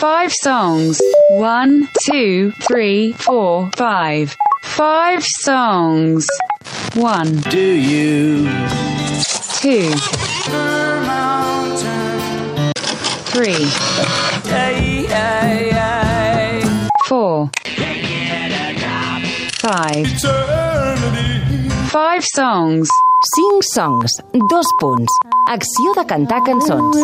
Five songs. One, two, three, four, five. Five songs. One, Do you? two, three, four, five. Five songs. 5 songs, dos punts. Acció de cantar cançons.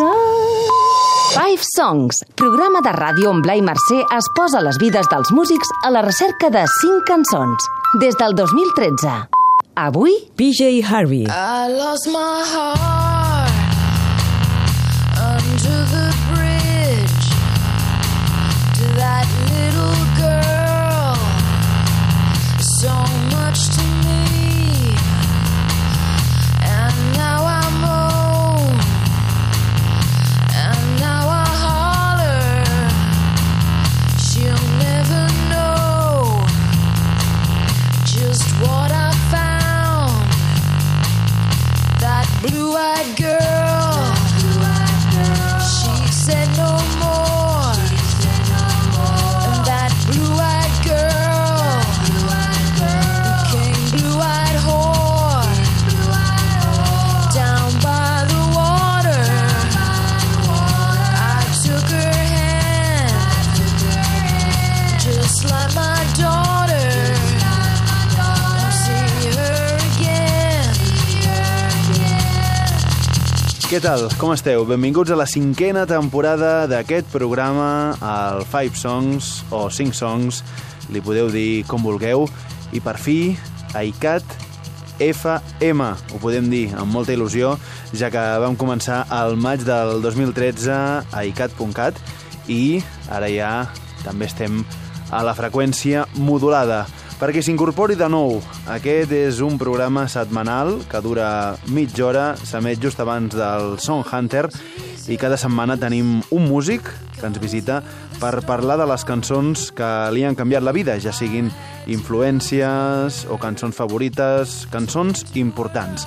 Five Songs, programa de ràdio on Blai Mercè es posa les vides dels músics a la recerca de 5 cançons. Des del 2013. Avui, PJ Harvey. I lost my heart Què tal? Com esteu? Benvinguts a la cinquena temporada d'aquest programa, el Five Songs, o Cinc Songs, li podeu dir com vulgueu, i per fi, ICAT FM, ho podem dir amb molta il·lusió, ja que vam començar al maig del 2013 a icat.cat i ara ja també estem a la freqüència modulada. Perquè s'incorpori de nou, aquest és un programa setmanal que dura mitja hora, s'emet just abans del Song Hunter i cada setmana tenim un músic que ens visita per parlar de les cançons que li han canviat la vida, ja siguin influències o cançons favorites, cançons importants.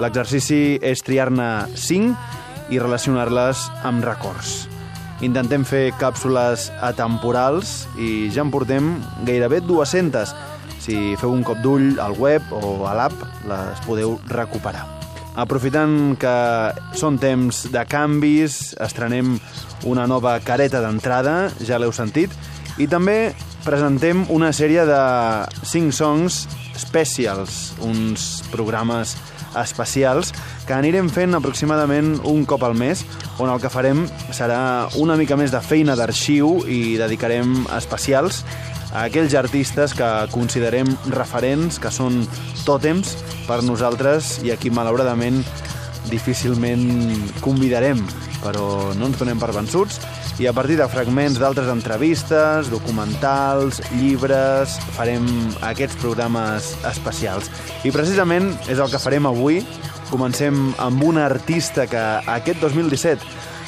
L'exercici és triar-ne 5 i relacionar-les amb records. Intentem fer càpsules atemporals i ja en portem gairebé 200. Si feu un cop d'ull al web o a l'app, les podeu recuperar. Aprofitant que són temps de canvis, estrenem una nova careta d'entrada, ja l'heu sentit, i també presentem una sèrie de 5 songs specials, uns programes especials que anirem fent aproximadament un cop al mes, on el que farem serà una mica més de feina d'arxiu i dedicarem especials a aquells artistes que considerem referents, que són tòtems per nosaltres i aquí malauradament difícilment convidarem, però no ens donem per vençuts i a partir de fragments d'altres entrevistes, documentals, llibres, farem aquests programes especials. I precisament és el que farem avui. Comencem amb una artista que aquest 2017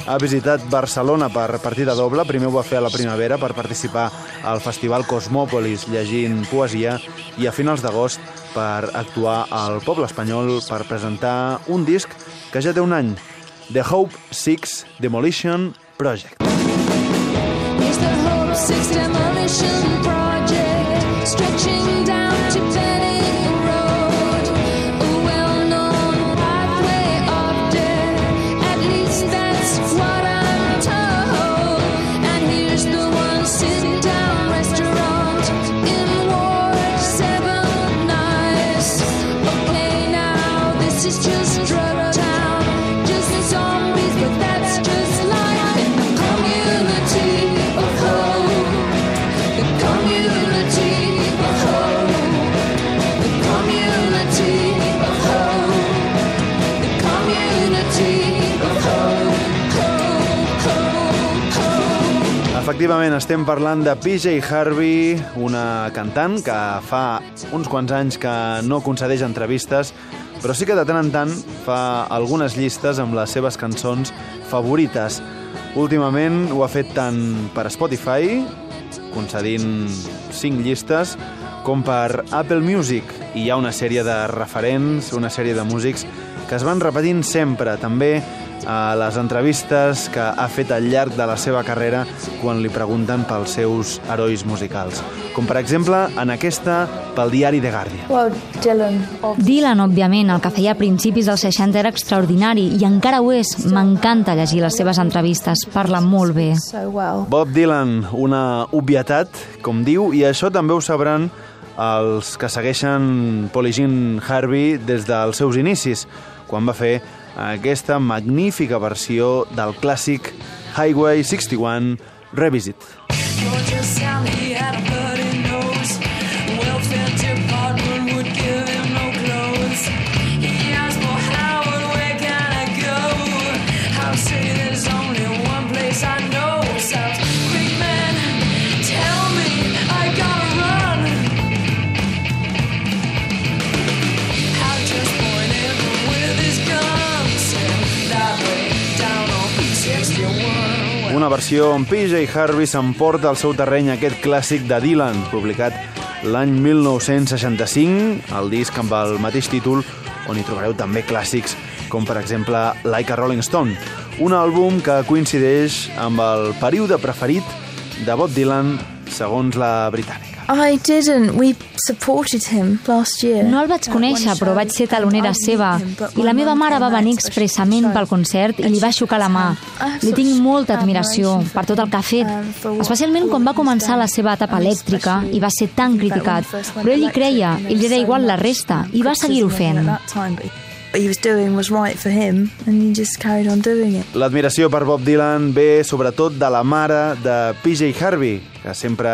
ha visitat Barcelona per partida doble. Primer ho va fer a la primavera per participar al Festival Cosmòpolis llegint poesia i a finals d'agost per actuar al poble espanyol per presentar un disc que ja té un any, The Hope 6 Demolition Project. It's the Hope Six Demolition Project, Efectivament, estem parlant de PJ Harvey, una cantant que fa uns quants anys que no concedeix entrevistes, però sí que de tant en tant fa algunes llistes amb les seves cançons favorites. Últimament ho ha fet tant per Spotify, concedint 5 llistes, com per Apple Music. I hi ha una sèrie de referents, una sèrie de músics que es van repetint sempre. També a les entrevistes que ha fet al llarg de la seva carrera quan li pregunten pels seus herois musicals. Com per exemple en aquesta pel diari The Guardian. Well, Dylan. Dylan, òbviament, el que feia a principis dels 60 era extraordinari i encara ho és. M'encanta llegir les seves entrevistes, parla molt bé. Bob Dylan, una obvietat, com diu, i això també ho sabran els que segueixen Paul i Jean Harvey des dels seus inicis, quan va fer aquesta magnífica versió del clàssic Highway 61 Revisit. Georgia Sally Una versió on PJ Harvey s'emporta al seu terreny aquest clàssic de Dylan, publicat l'any 1965, el disc amb el mateix títol, on hi trobareu també clàssics com per exemple Like a Rolling Stone, un àlbum que coincideix amb el període preferit de Bob Dylan segons la britànica. I didn't. We supported him last year. No el vaig conèixer, però vaig ser talonera seva. I la meva mare va venir expressament pel concert i li va xocar la mà. Li tinc molta admiració per tot el que ha fet, especialment quan va començar la seva etapa elèctrica i va ser tan criticat. Però ell hi creia i li era igual la resta i va seguir-ho fent. What he was doing was right for him, and he just carried on doing it. L'admiració per Bob Dylan ve sobretot de la mare de PJ Harvey, que sempre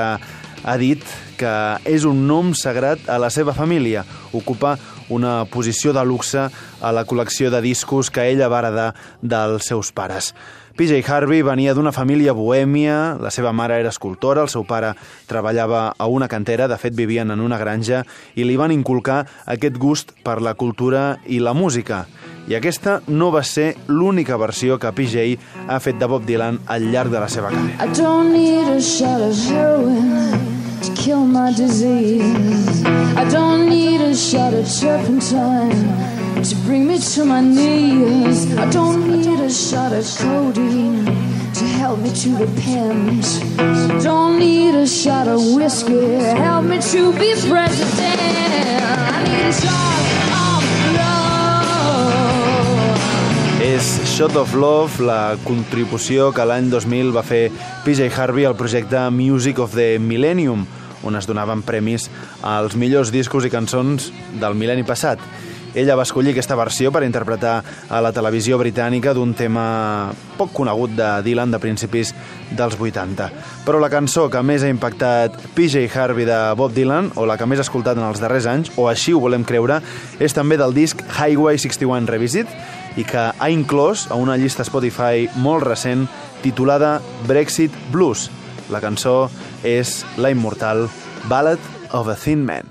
ha dit que és un nom sagrat a la seva família. Ocupa una posició de luxe a la col·lecció de discos que ella va heredar dels seus pares. PJ Harvey venia d'una família bohèmia, la seva mare era escultora, el seu pare treballava a una cantera, de fet vivien en una granja, i li van inculcar aquest gust per la cultura i la música. I aquesta no va ser l'única versió que PJ ha fet de Bob Dylan al llarg de la seva carrera. I don't need a shot of heroin to kill my disease. I don't need a shot of turpentine to bring me to my knees. I don't need a shot of codeine to help me to repent. Don't need a shot of whiskey to help me to be president. I need a shot És Shot of Love, la contribució que l'any 2000 va fer PJ Harvey al projecte Music of the Millennium, on es donaven premis als millors discos i cançons del mil·lenni passat. Ella va escollir aquesta versió per interpretar a la televisió britànica d'un tema poc conegut de Dylan de principis dels 80. Però la cançó que més ha impactat PJ Harvey de Bob Dylan, o la que més ha escoltat en els darrers anys, o així ho volem creure, és també del disc Highway 61 Revisit, i que ha inclòs a una llista Spotify molt recent titulada Brexit Blues. La cançó és la immortal Ballad of a Thin Man.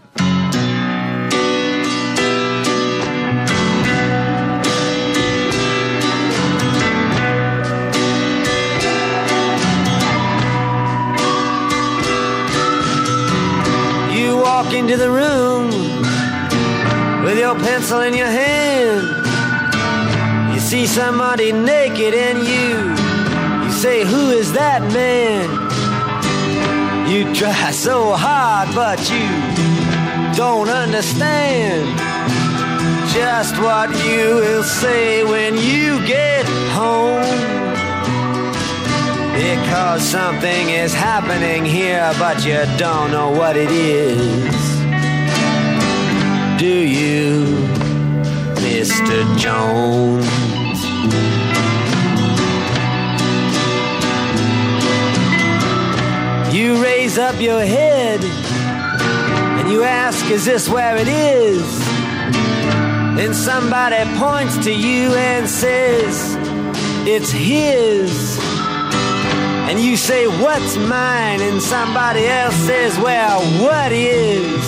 You walk into the room with your pencil in your hand. See somebody naked and you you say, "Who is that man?" You try so hard, but you don't understand just what you will say when you get home. Because something is happening here, but you don't know what it is. Do you, Mr. Jones? You raise up your head and you ask, Is this where it is? Then somebody points to you and says, It's his. And you say, What's mine? And somebody else says, Well, what is?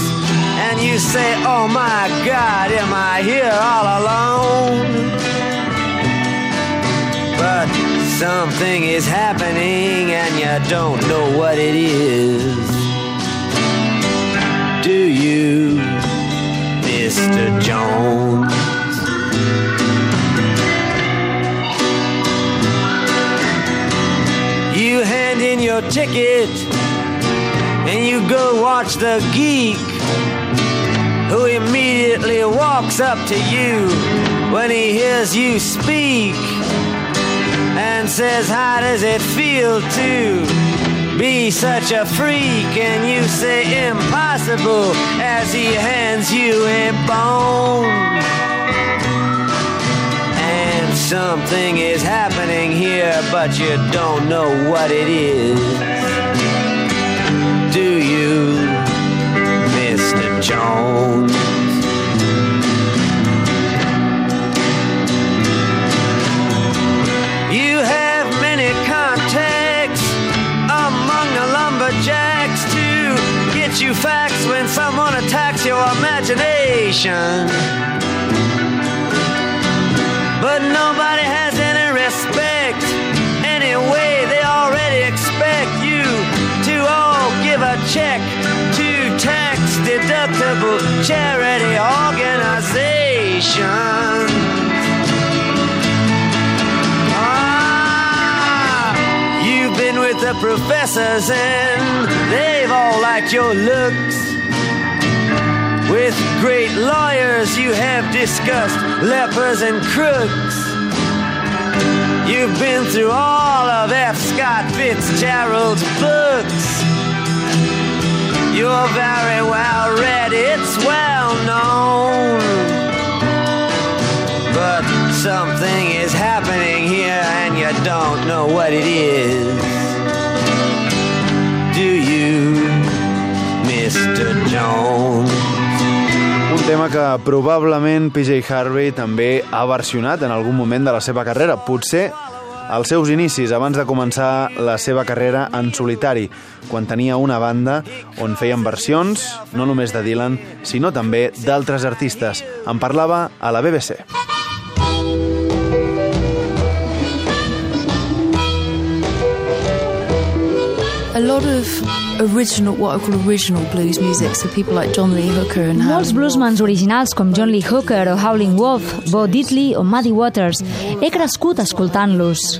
And you say, Oh my God, am I here all alone? but something is happening and you don't know what it is. Do you, Mr. Jones? You hand in your ticket and you go watch the geek who immediately walks up to you when he hears you speak says, How does it feel to be such a freak? And you say, Impossible, as he hands you a bone. And something is happening here, but you don't know what it is. Do you, Mr. Jones? When someone attacks your imagination. But nobody has any respect. Anyway, they already expect you to all give a check to tax deductible charity organization. Ah, You've been with the professors and they've all liked your looks. With great lawyers, you have discussed lepers and crooks. You've been through all of F. Scott Fitzgerald's books. You're very well read, it's well known. But something is happening here and you don't know what it is. Do you, Mr. Jones? Un tema que probablement PJ Harvey també ha versionat en algun moment de la seva carrera. Potser als seus inicis, abans de començar la seva carrera en solitari, quan tenia una banda on feien versions, no només de Dylan, sinó també d'altres artistes. En parlava a la BBC. A lot of original, what I call original blues music, so people like John Lee Hooker and Molts bluesmans originals com John Lee Hooker o Howlin' Wolf, Bo Diddley o Muddy Waters, he crescut escoltant-los.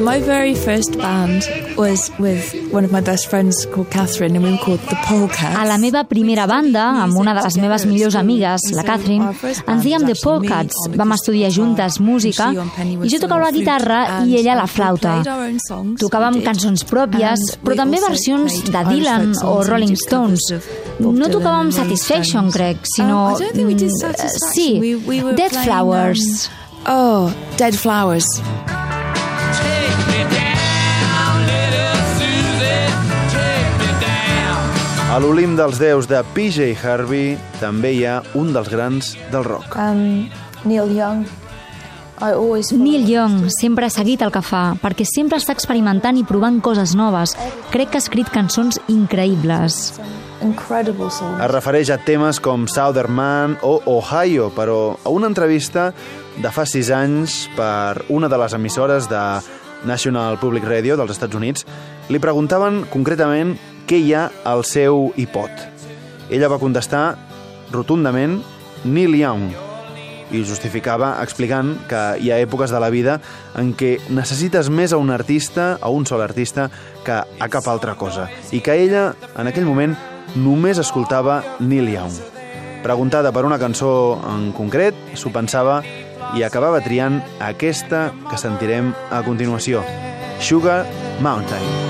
My very first band was with one of my best friends called Catherine, and we were called the Polecats. A la meva primera banda, amb una de les meves millors amigues, la Catherine, ens dèiem The Polecats. Vam estudiar juntes música i jo tocava la guitarra i ella la flauta. Tocàvem cançons pròpies, però també versions de Dylan o Rolling Stones. No tocàvem Satisfaction, crec, sinó... Um, mm, Satisfaction. Sí, Dead Flowers. Oh, Dead Flowers. A l'Olim dels Déus de PJ Harvey també hi ha un dels grans del rock. Um, Neil Young. I always Neil Young sempre ha seguit el que fa, perquè sempre està experimentant i provant coses noves. Crec que ha escrit cançons increïbles. Es refereix a temes com Southern Man o Ohio, però a una entrevista de fa sis anys per una de les emissores de National Public Radio dels Estats Units, li preguntaven concretament ha al seu iPod. Ella va contestar rotundament Neil Young i justificava explicant que hi ha èpoques de la vida en què necessites més a un artista, a un sol artista, que a cap altra cosa. I que ella, en aquell moment, només escoltava Neil Young. Preguntada per una cançó en concret, s'ho pensava i acabava triant aquesta que sentirem a continuació, Sugar Mountain.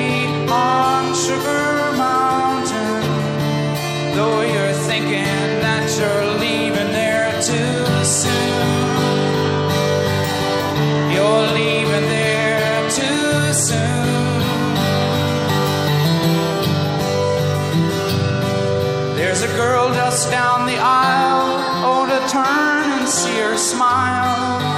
girl just down the aisle. Oh, to turn and see her smile.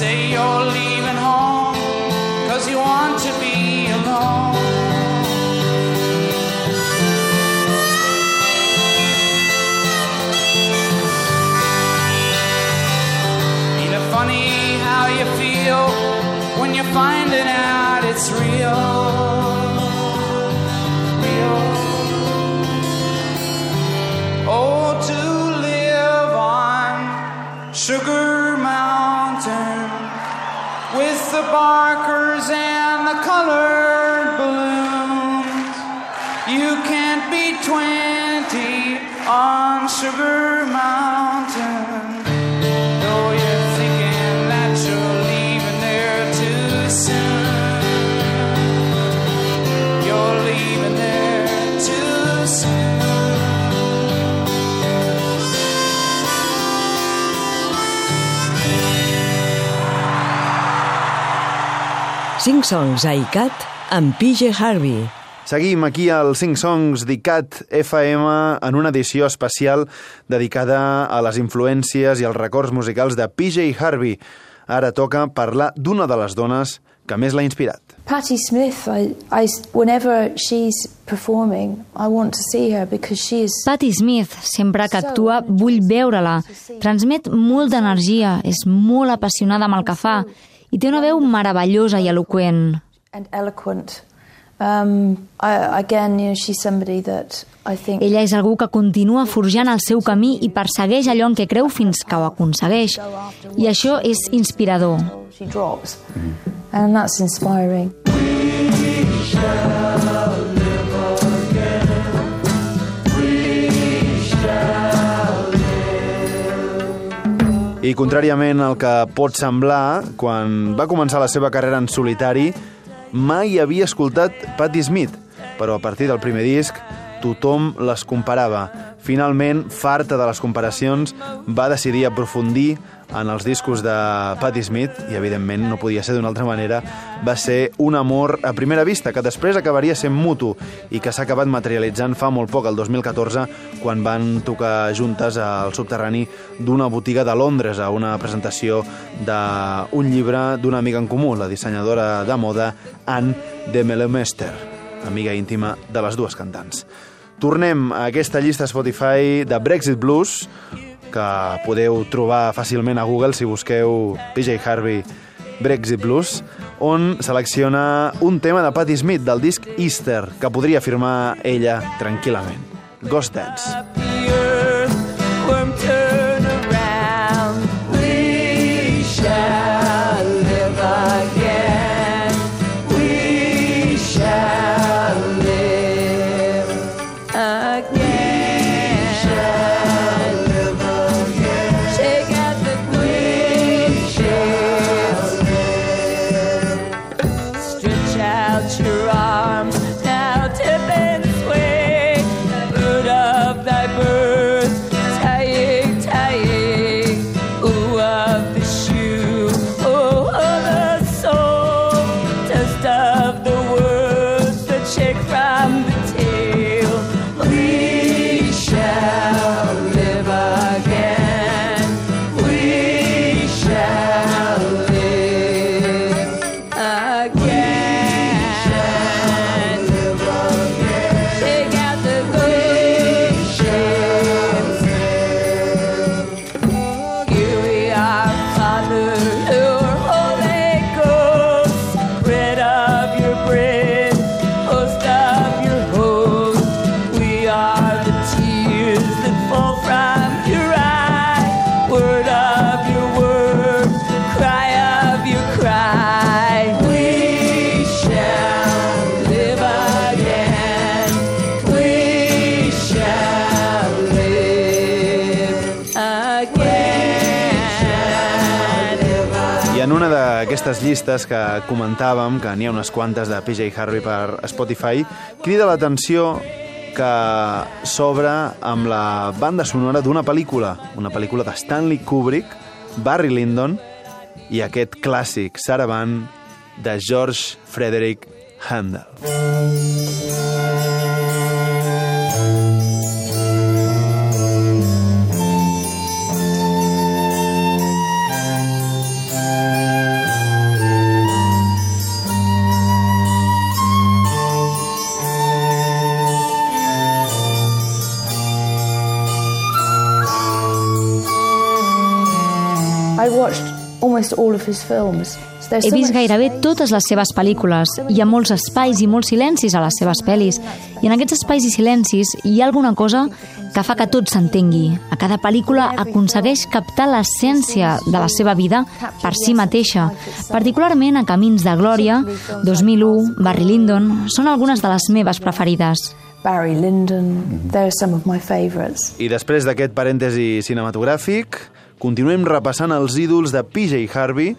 Say you're leaving home, cause you want songs a ICAT amb PJ Harvey. Seguim aquí al 5 Songs d'ICAT FM en una edició especial dedicada a les influències i als records musicals de PJ Harvey. Ara toca parlar d'una de les dones que més l'ha inspirat. Patti Smith, I, I, whenever she's performing, I want to see her because she is Patti Smith, sempre que actua, vull veure-la. Transmet molt d'energia, és molt apassionada amb el que fa i té una veu meravellosa i eloqüent. and eloquent. Um, I, again, you know, she's somebody that I think Ella és algú que continua forjant el seu camí i persegueix allò en què creu fins que ho aconsegueix. I això és inspirador. she drops, and that's inspiring. I contràriament al que pot semblar, quan va començar la seva carrera en solitari, mai havia escoltat Patti Smith, però a partir del primer disc tothom les comparava. Finalment, farta de les comparacions, va decidir aprofundir en els discos de Patti Smith, i evidentment no podia ser d'una altra manera, va ser un amor a primera vista, que després acabaria sent mutu i que s'ha acabat materialitzant fa molt poc, el 2014, quan van tocar juntes al subterrani d'una botiga de Londres a una presentació d'un llibre d'una amiga en comú, la dissenyadora de moda Anne de Melemester, amiga íntima de les dues cantants. Tornem a aquesta llista Spotify de Brexit Blues, que podeu trobar fàcilment a Google si busqueu PJ Harvey Brexit Blues, on selecciona un tema de Patti Smith del disc Easter, que podria firmar ella tranquil·lament. Ghost Dance. Una d'aquestes llistes que comentàvem, que n'hi ha unes quantes de PJ Harvey per Spotify, crida l'atenció que s'obre amb la banda sonora d'una pel·lícula, una pel·lícula de Stanley Kubrick, Barry Lyndon, i aquest clàssic Saravan de George Frederick Handel. I He vist gairebé totes les seves pel·lícules. Hi ha molts espais i molts silencis a les seves pel·lis. I en aquests espais i silencis hi ha alguna cosa que fa que tot s'entengui. A cada pel·lícula aconsegueix captar l'essència de la seva vida per si mateixa. Particularment a Camins de Glòria, 2001, Barry Lyndon, són algunes de les meves preferides. Barry Lyndon, they're some of my favourites. I després d'aquest parèntesi cinematogràfic, continuem repassant els ídols de PJ Harvey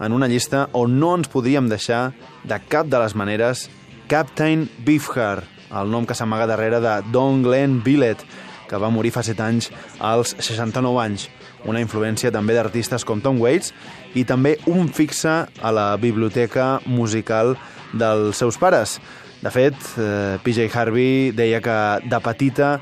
en una llista on no ens podríem deixar de cap de les maneres Captain Beefheart, el nom que s'amaga darrere de Don Glenn Billett, que va morir fa 7 anys als 69 anys. Una influència també d'artistes com Tom Waits i també un fixe a la biblioteca musical dels seus pares. De fet, eh, PJ Harvey deia que de petita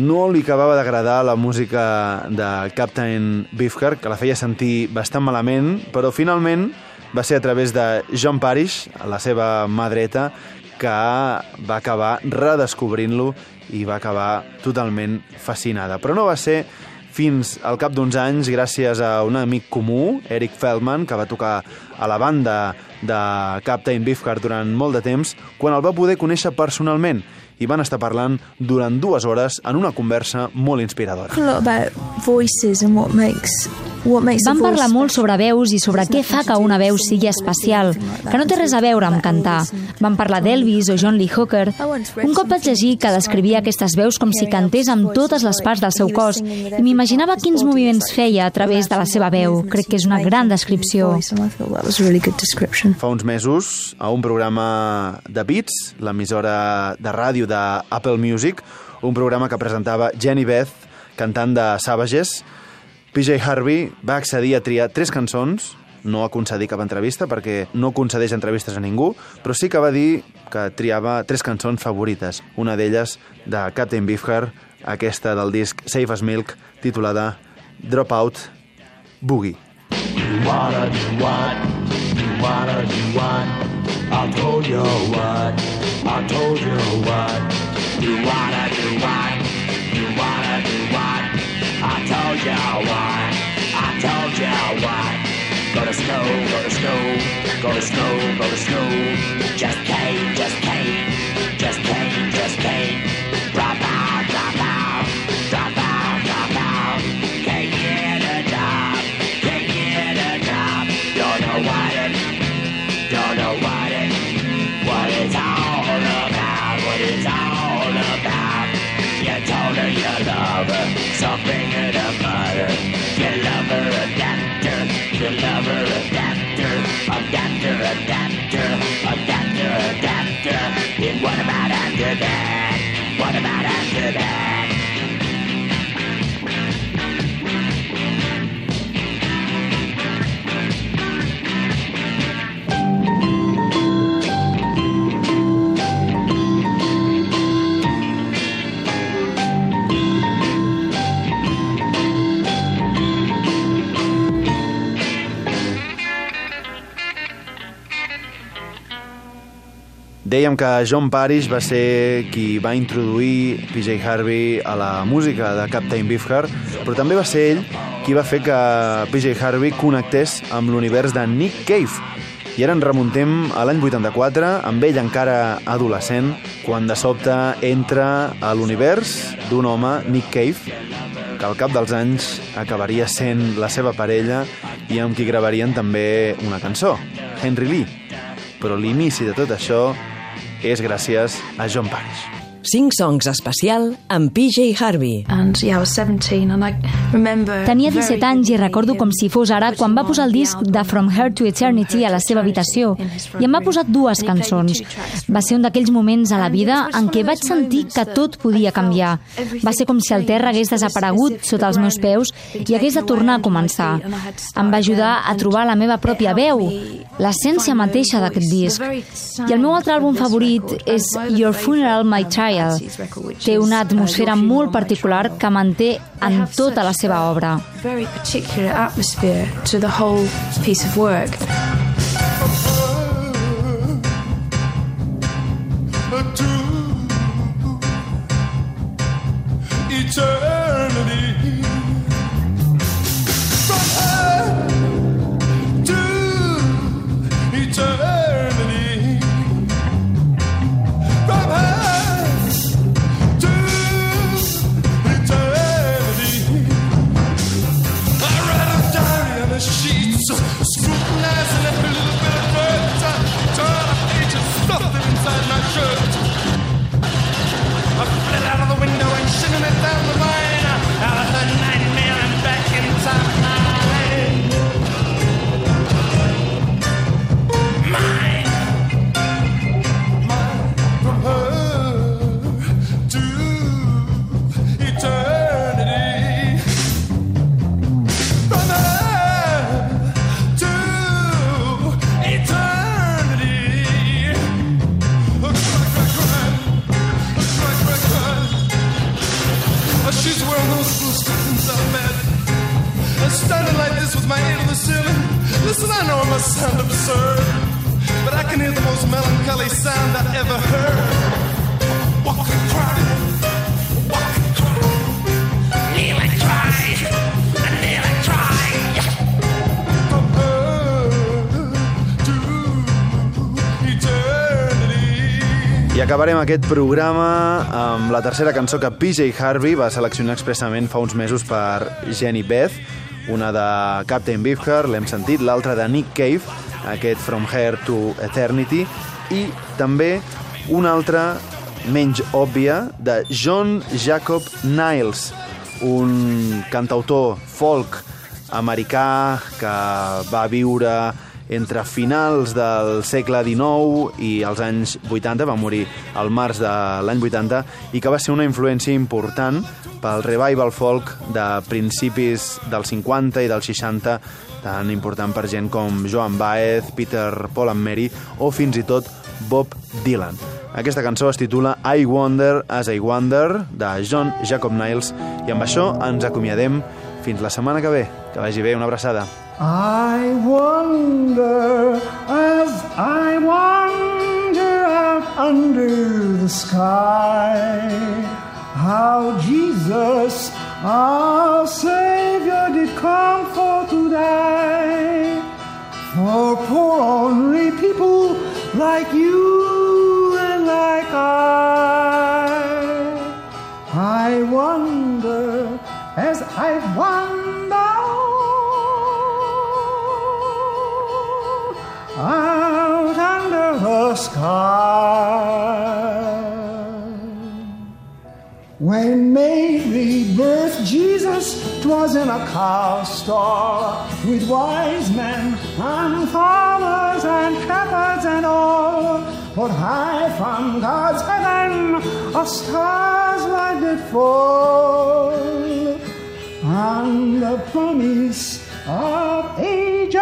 no li acabava d'agradar la música de Captain Beefheart, que la feia sentir bastant malament, però finalment va ser a través de John Parrish, la seva mà dreta, que va acabar redescobrint-lo i va acabar totalment fascinada. Però no va ser fins al cap d'uns anys, gràcies a un amic comú, Eric Feldman, que va tocar a la banda de Captain Beefheart durant molt de temps, quan el va poder conèixer personalment i van estar parlant durant dues hores en una conversa molt inspiradora. voice parlar molt sobre veus i sobre què fa que una veu sigui especial, que no té res a veure amb cantar. Vam parlar d'Elvis o John Lee Hooker. Un cop vaig llegir que descrivia aquestes veus com si cantés amb totes les parts del seu cos i m'imaginava quins moviments feia a través de la seva veu. Crec que és una gran descripció. Fa uns mesos, a un programa de Beats, l'emissora de ràdio d'Apple Music, un programa que presentava Jenny Beth, cantant de Savages, PJ Harvey va accedir a triar tres cançons, no a concedir cap entrevista, perquè no concedeix entrevistes a ningú, però sí que va dir que triava tres cançons favorites. Una d'elles, de Captain Beefheart, aquesta del disc Safe as Milk, titulada Dropout Boogie. wanna do what? You wanna do what? I told you what? I told you what? You wanna do what? You wanna do what? I told you what? I told you what? Go to school, go to school, go to school, go to school. Just Kane, just Kane, just Kane, just Kane. Adapter, adapter, adapter. And what about after that? Dèiem que John Parrish va ser qui va introduir PJ Harvey a la música de Captain Beefheart, però també va ser ell qui va fer que PJ Harvey connectés amb l'univers de Nick Cave. I ara ens remuntem a l'any 84, amb ell encara adolescent, quan de sobte entra a l'univers d'un home, Nick Cave, que al cap dels anys acabaria sent la seva parella i amb qui gravarien també una cançó, Henry Lee. Però l'inici de tot això és gràcies a John Parrish. 5 songs especial amb PJ Harvey. And yeah, I was 17 and I remember Tenia very 17 anys i recordo com si fos ara quan va posar el disc de From Her to Eternity a la seva habitació i em va posar dues cançons. Va ser un d'aquells moments a la vida en què vaig sentir que tot podia canviar. Va ser com si el terra hagués desaparegut sota els meus peus i hagués de tornar a començar. Em va ajudar a trobar la meva pròpia veu, l'essència mateixa d'aquest disc. I el meu altre àlbum favorit és Your Funeral, My Trial. Té una atmosfera molt particular que manté en tota la seva obra. very particular atmosphere to the whole piece of work. eternity. Acabarem aquest programa amb la tercera cançó que PJ Harvey va seleccionar expressament fa uns mesos per Jenny Beth, una de Captain Beefheart, l'hem sentit, l'altra de Nick Cave, aquest From Here to Eternity, i també una altra menys òbvia de John Jacob Niles, un cantautor folk americà que va viure entre finals del segle XIX i els anys 80, va morir al març de l'any 80, i que va ser una influència important pel revival folk de principis dels 50 i dels 60, tan important per gent com Joan Baez, Peter Paul and Mary o fins i tot Bob Dylan. Aquesta cançó es titula I Wonder as I Wonder, de John Jacob Niles, i amb això ens acomiadem fins la setmana que ve. Que vagi bé, una abraçada. I wonder as I wander out under the sky how Jesus, our Savior, did come for to die. for poor ornery people like you 'twas in a cow stall with wise men and farmers and shepherds and all. But high from God's heaven, a star's light did fall, and the promise of ages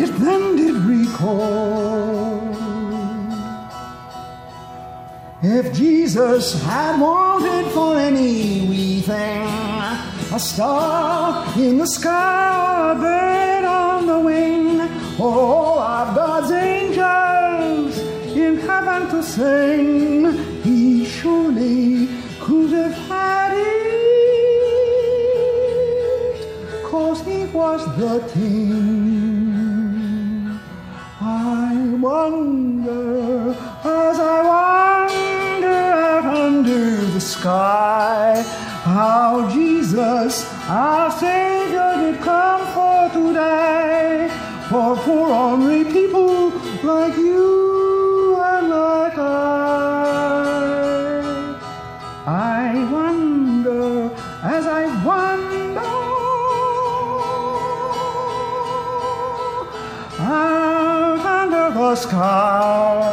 it then did recall. If Jesus had wanted for any wee thing, a star in the sky a bird on the wing, all of God's angels in heaven to sing, he surely could have had it, cause he was the king. I wonder sky how Jesus, our Savior, did come for today, for poor ornery people like you and like I. I wonder as I wonder out under the sky.